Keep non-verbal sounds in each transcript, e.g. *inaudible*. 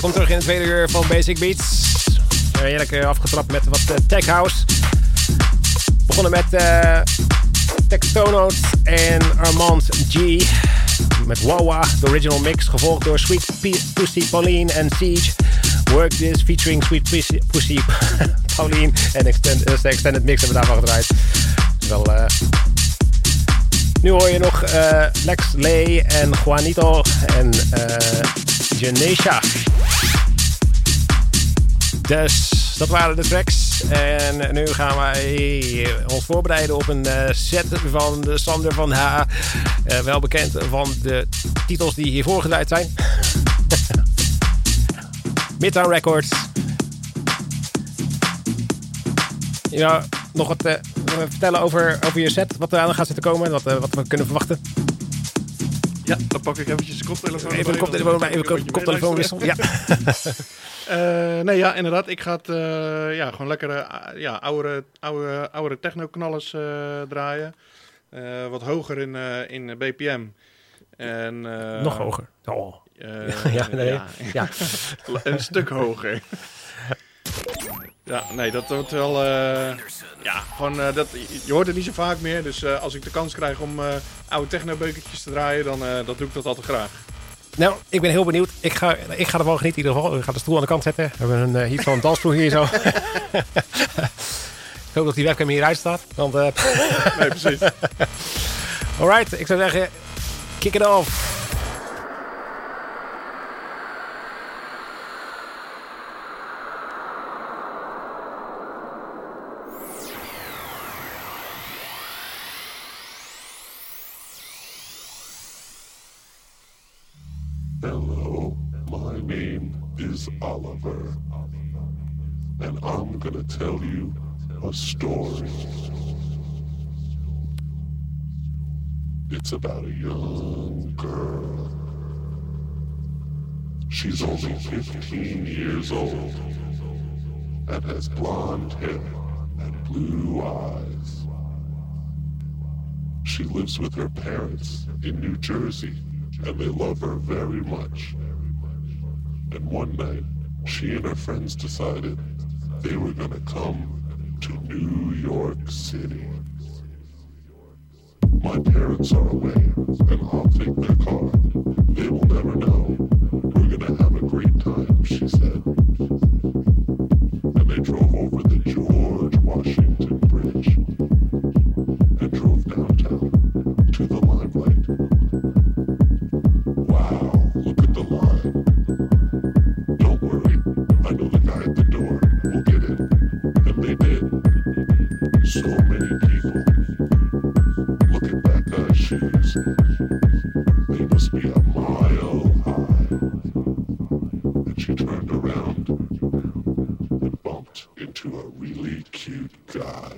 Welkom terug in het tweede uur van Basic Beats. Heerlijk uh, afgetrapt met wat uh, tech house. Begonnen met uh, Tectonote en Armand G. Met Wawa, de original mix. Gevolgd door Sweet Pussy Pauline en Siege. Work This featuring Sweet Pussy, Pussy *laughs* Pauline. En extend, de extended mix hebben we daarvan gedraaid. Wel... Nu hoor je nog Lex Lay en Juanito en uh. Dus dat waren de tracks. En nu gaan wij ons voorbereiden op een uh, set van de Sander van H. Uh, wel bekend van de titels die hier voorgedraaid zijn. *laughs* Midtown Records. Ja, nog wat uh, vertellen over, over je set. Wat er aan gaat zitten komen. Wat, wat we kunnen verwachten. Ja, dan pak ik eventjes de koptelefoon. Even de koptelefoon, even de koptelefoon wisselen. Ja. uh, *laughs* nee, ja, inderdaad. Ik ga het, uh, ja, gewoon lekkere, uh, ja, oude, oude, oude techno-knallers draaien. wat hoger in, in BPM. En, Nog hoger. Oh. *laughs* ja, nee, ja. ja. *laughs* een stuk hoger. Ja, nee, dat wordt wel. Uh, ja, gewoon. Uh, dat, je hoort het niet zo vaak meer. Dus uh, als ik de kans krijg om oude technobeukertjes te draaien, dan dat doe ik dat altijd graag. Nou, ik ben heel benieuwd. Ik ga, ik ga ervan genieten in ieder geval. Ik ga de stoel aan de kant zetten. We hebben een, hier zo'n dansvloer hier zo. *laughs* ik hoop dat die webcam hieruit staat. Want, nee, precies. *laughs* Alright, ik zou zeggen, kick it off. She's only 15 years old and has blonde hair and blue eyes. She lives with her parents in New Jersey and they love her very much. And one night, she and her friends decided they were gonna come to New York City. My parents are away, and I'll take their car. They will never know. She said. She turned around and bumped into a really cute guy.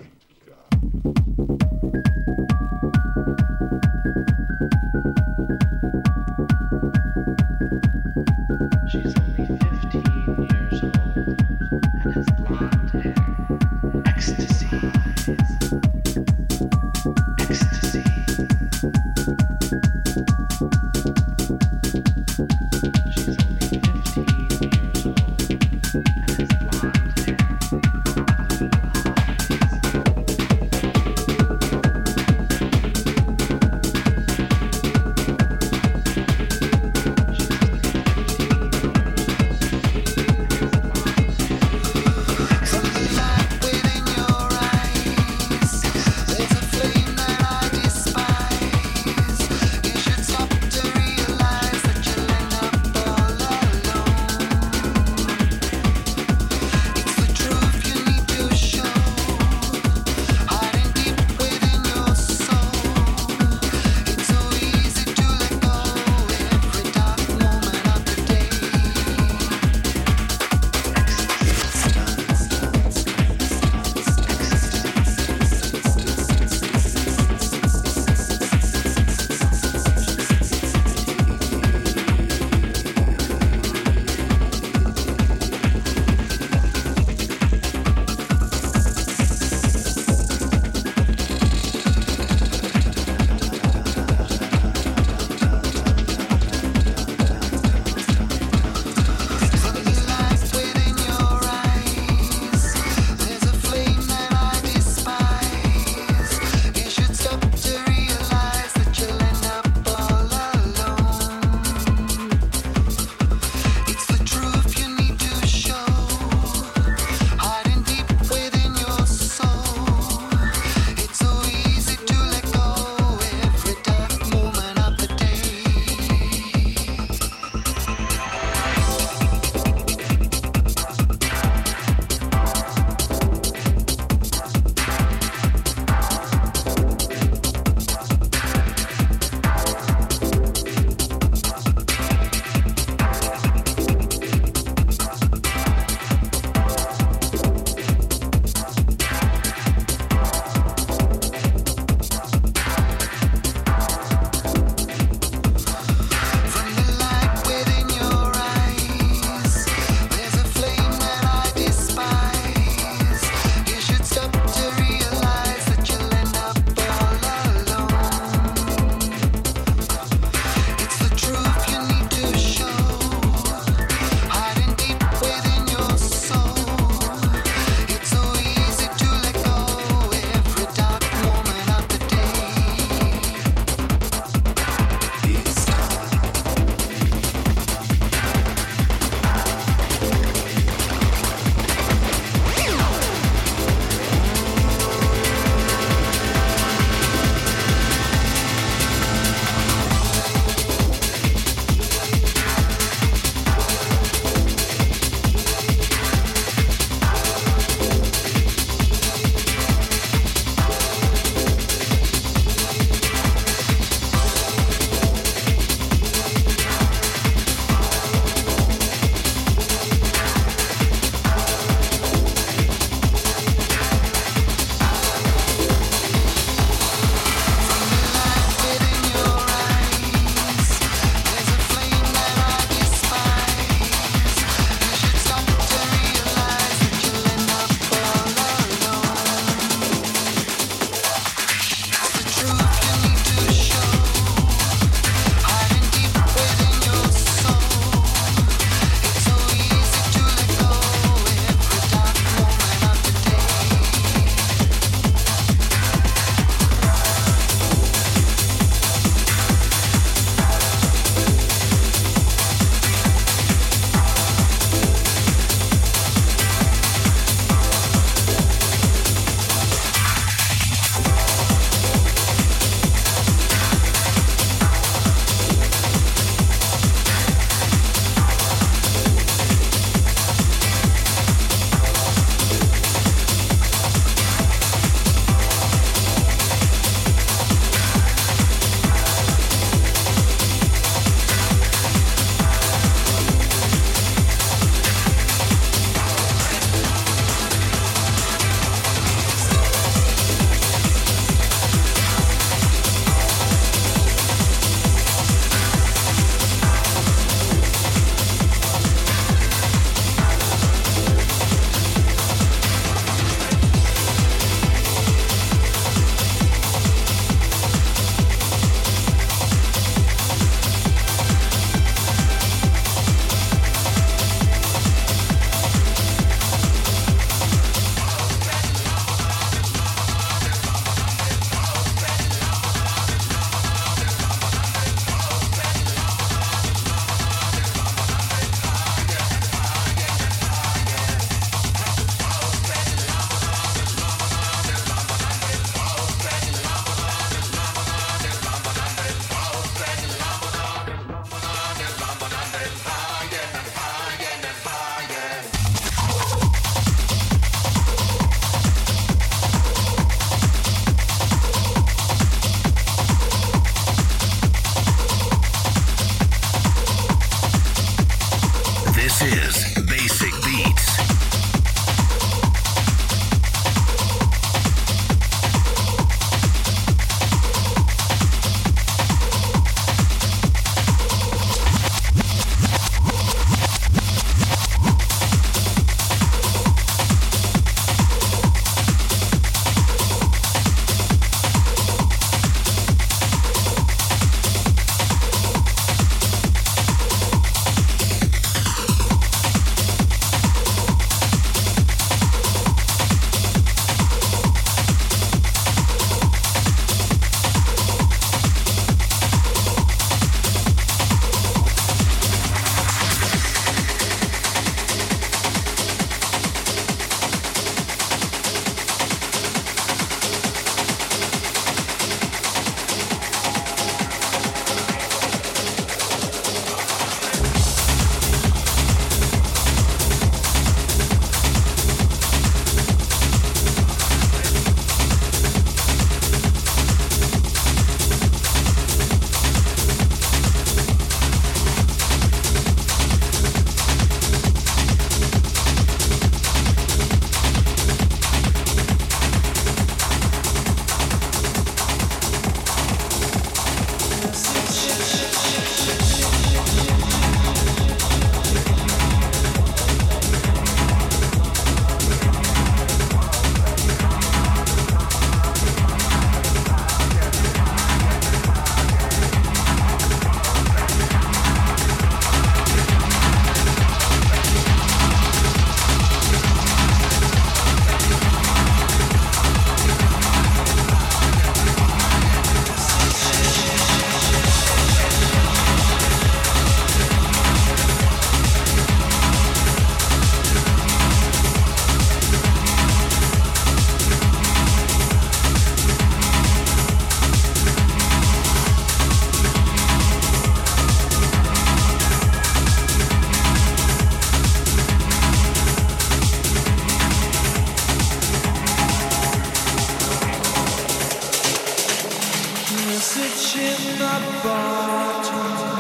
reaching the bottom.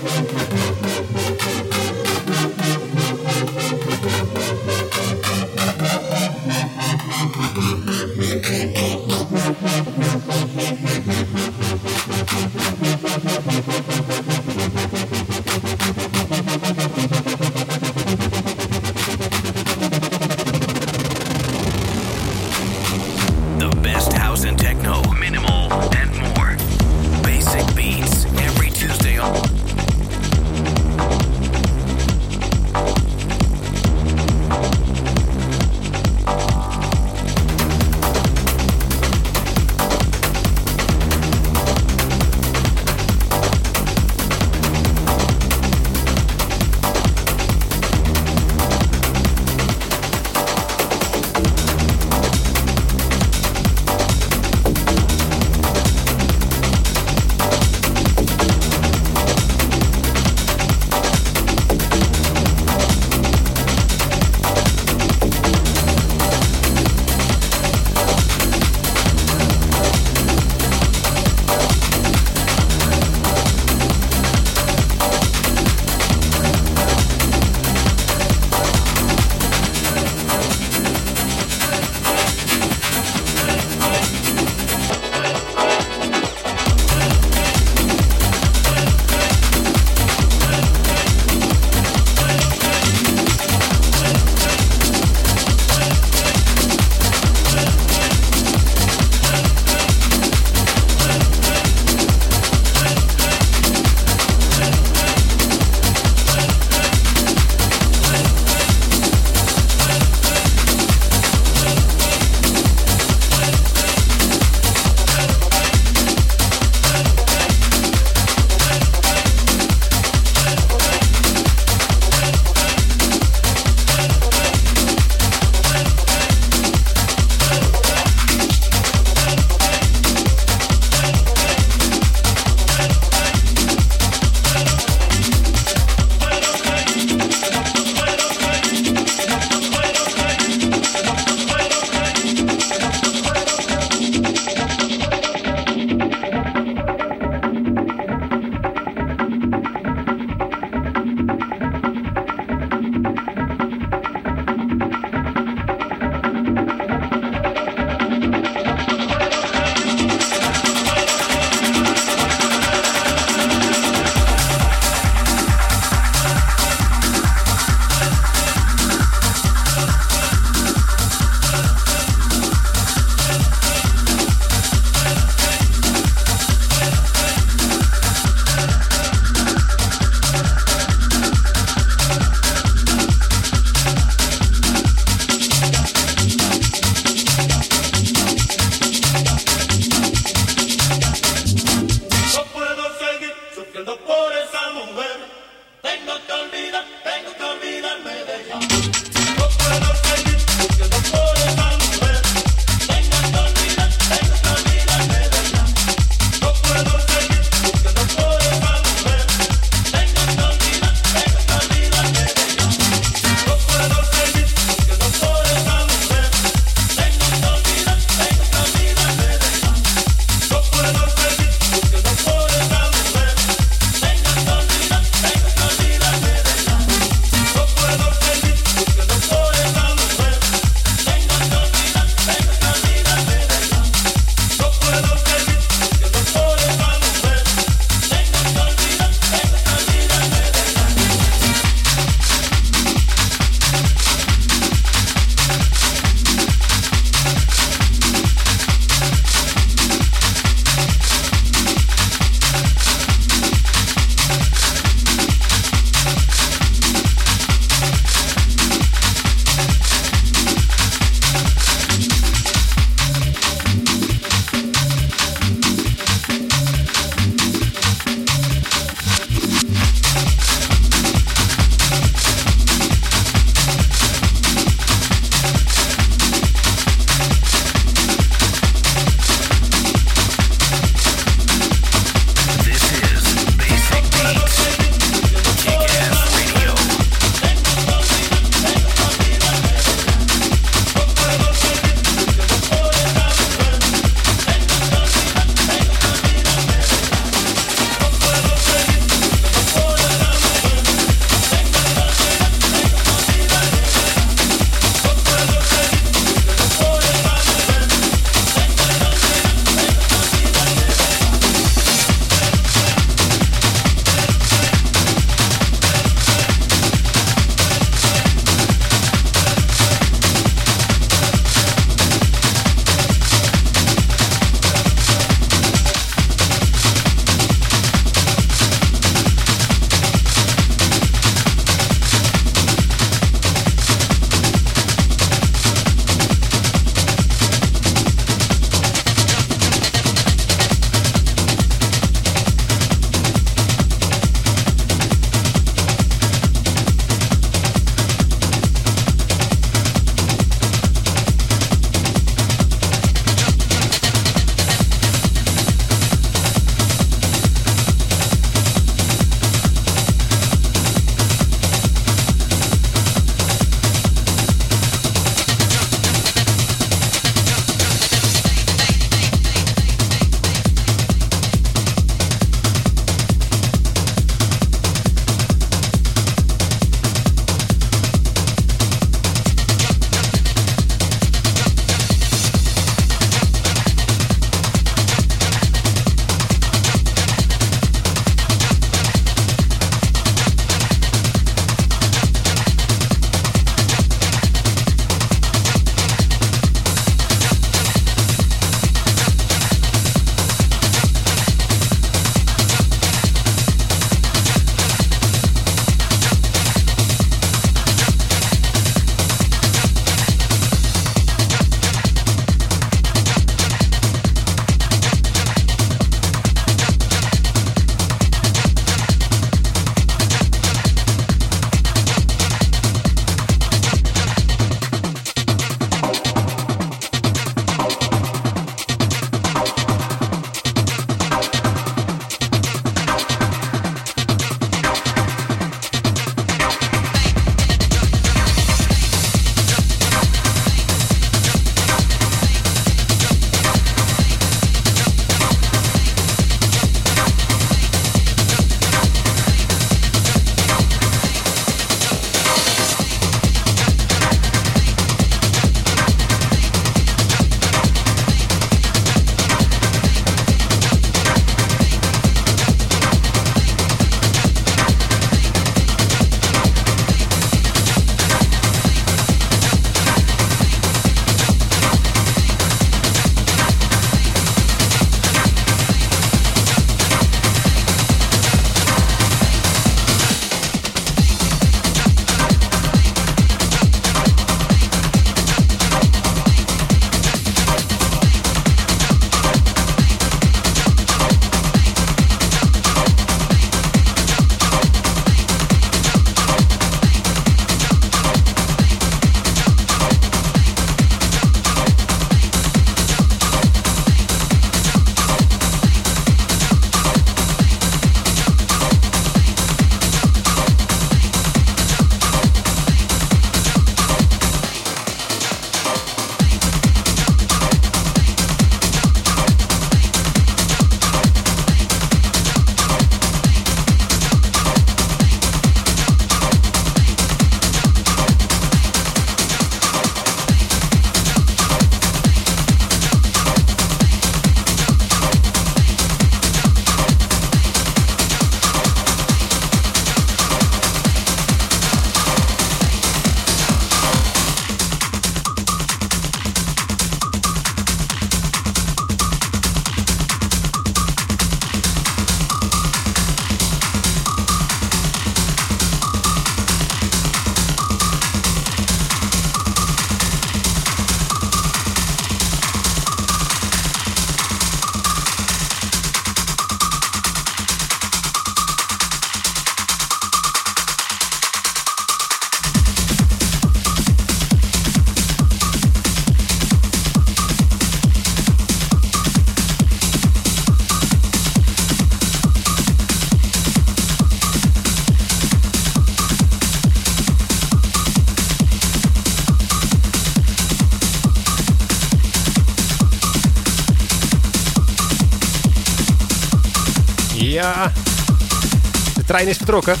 Trein is vertrokken. *laughs*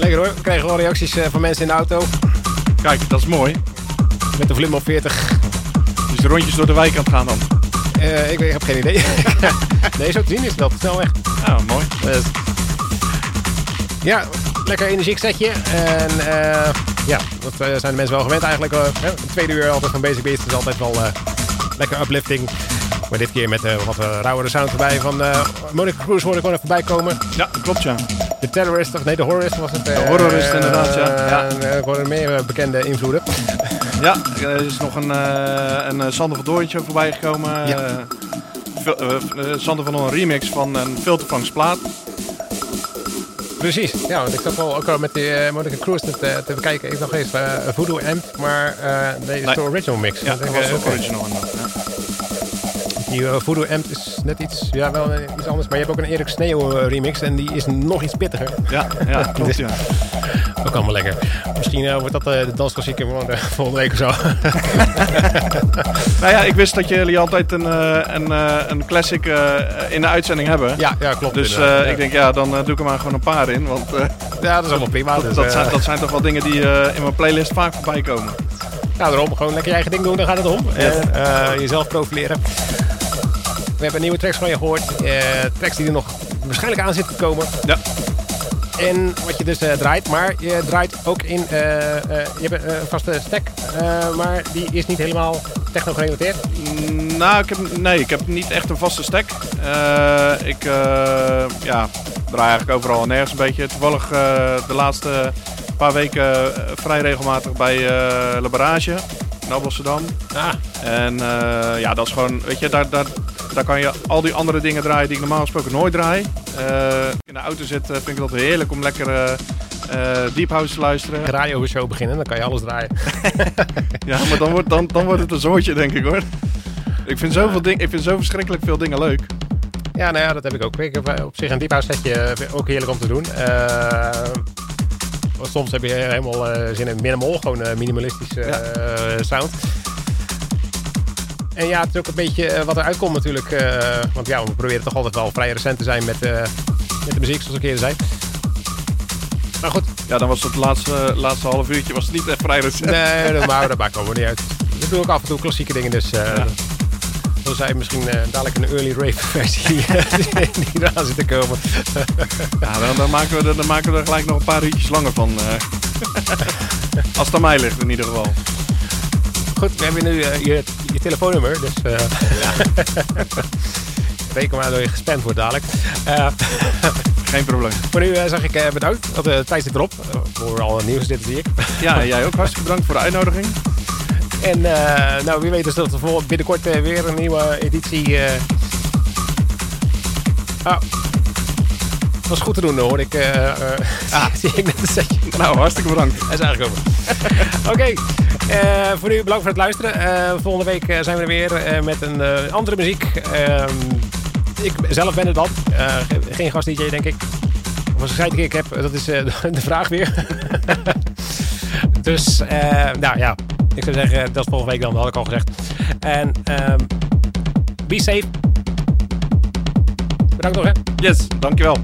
Lekker hoor. We kregen wel reacties eh, van mensen in de auto. Kijk, dat is mooi. Met de vlim op 40. Dus de rondjes door de wijk aan het gaan dan. Eh, ik, ik heb geen idee. *laughs* nee, zo te zien is het wel te snel weg. Ja, mooi. Dus, ja, lekker energiek setje. En eh, ja, dat eh, zijn de mensen wel gewend eigenlijk. eh, hè. Een tweede uur altijd van Basic Beats is altijd wel eh, lekker uplifting. Maar dit keer met eh, wat uh, rauwere sound erbij van eh Monica Cruz hoorde ik gewoon even voorbij komen. Ja, klopt ja. De Terrorist, of nee, de Horrorist was het. De Horrorist, inderdaad, ja. Ja. En ik hoorde meer bekende invloeden. *laughs* Ja, er is nog een, een Sander van Dooytje voorbij gekomen. Ja. Sander van een remix van een filtervangsplaat. Precies, ja, want ik zat wel ook al met die eh, Monica Cruz te, te bekijken. Ik nog eens eh, Voodoo Amp, maar eh nee, is de original mix. Ja, Ik dat was ook original. Ja. Die eh, Voodoo Amp is net iets, ja, wel eh, iets anders. Maar je hebt ook een Erik Sneeuw eh, remix en die is nog iets pittiger. Ja, ja, *laughs* klopt ja. Ook allemaal lekker. Misschien wordt dat de dansklassieker van de volgende week of zo. *laughs* Nou ja, ik wist dat jullie altijd een, een, een classic in de uitzending hebben. ja, ja, klopt. Dus ja. ik denk, ja, dan doe ik er maar gewoon een paar in. Want ja, dat is allemaal prima. Dus, dat, eh, zijn, dat zijn toch wel dingen die in mijn playlist vaak voorbij komen. Ja, daarom gewoon lekker je eigen ding doen, daar gaat het om. En jezelf profileren. We hebben nieuwe tracks van je gehoord. eh, tracks die er nog waarschijnlijk aan zitten te komen. Ja, En wat je dus eh, draait, maar je draait ook in. eh, je hebt een vaste stack, maar die is niet helemaal techno gerelateerd. Mm, Nou, ik heb, nee, ik heb niet echt een vaste stack. Ik ja, draai eigenlijk overal en nergens een beetje. Toevallig de laatste paar weken vrij regelmatig bij Le Barrage in Amsterdam. Ah, En eh, ja, dat is gewoon, weet je, daar, daar, daar kan je al die andere dingen draaien die ik normaal gesproken nooit draai. Eh, in de auto zit, eh, vind ik dat heerlijk om lekker eh, deep house te luisteren. een radioshow beginnen, dan kan je alles draaien. *laughs* Ja, maar dan wordt, dan, dan wordt het een zoortje, denk ik hoor. Ik vind, zoveel ding, ik vind zo verschrikkelijk veel dingen leuk. Ja, nou ja, dat heb ik ook. Ik heb op zich een setje eh, ook heerlijk om te doen. Want soms heb je helemaal eh, zin in minimal, gewoon eh, minimalistisch eh, sound. En ja, het is ook een beetje wat eruit komt natuurlijk. want ja, we proberen toch altijd wel vrij recent te zijn met, met de muziek, zoals ik eerder zei. Maar goed, Ja, dan was het laatste, laatste half uurtje was het niet echt vrij recent. nee, dat, maar, dat maakt allemaal niet uit. Ik doe ook af en toe klassieke dingen, dus... Ja. Zou je misschien eh, dadelijk een early rave *laughs* versie eh, *laughs* die eraan zit te komen. *laughs* Ja, dan, dan, maken we er, dan maken we er gelijk nog een paar uurtjes langer van. eh. Als het aan mij ligt in ieder geval. Goed, we hebben nu je, je telefoonnummer, dus eh reken maar dat je gespamd wordt dadelijk. Geen probleem. voor nu zeg ik bedankt, de tijd zit erop. Voor al het nieuws dit zie ik. Ja, jij ook hartstikke bedankt voor de uitnodiging. En eh, nou, wie weet dus dat er binnenkort eh, weer een nieuwe editie... Oh, was goed te doen hoor, ik, eh, *laughs* zie ik net een setje. Nou, hartstikke bedankt. Hij is aangekomen. *laughs* Oké, eh, voor nu bedankt voor het luisteren. Volgende week zijn we er weer met een andere muziek. Ehm, ik zelf ben er dan. Ge- geen gast-dj, denk ik. Of als ik zei ik heb, dat is *laughs* de vraag weer. dus, nou ja, ik zou zeggen, dat is volgende week dan, dat had ik al gezegd. En ehm, be safe. Bedankt nog, hè. Yes, dankjewel.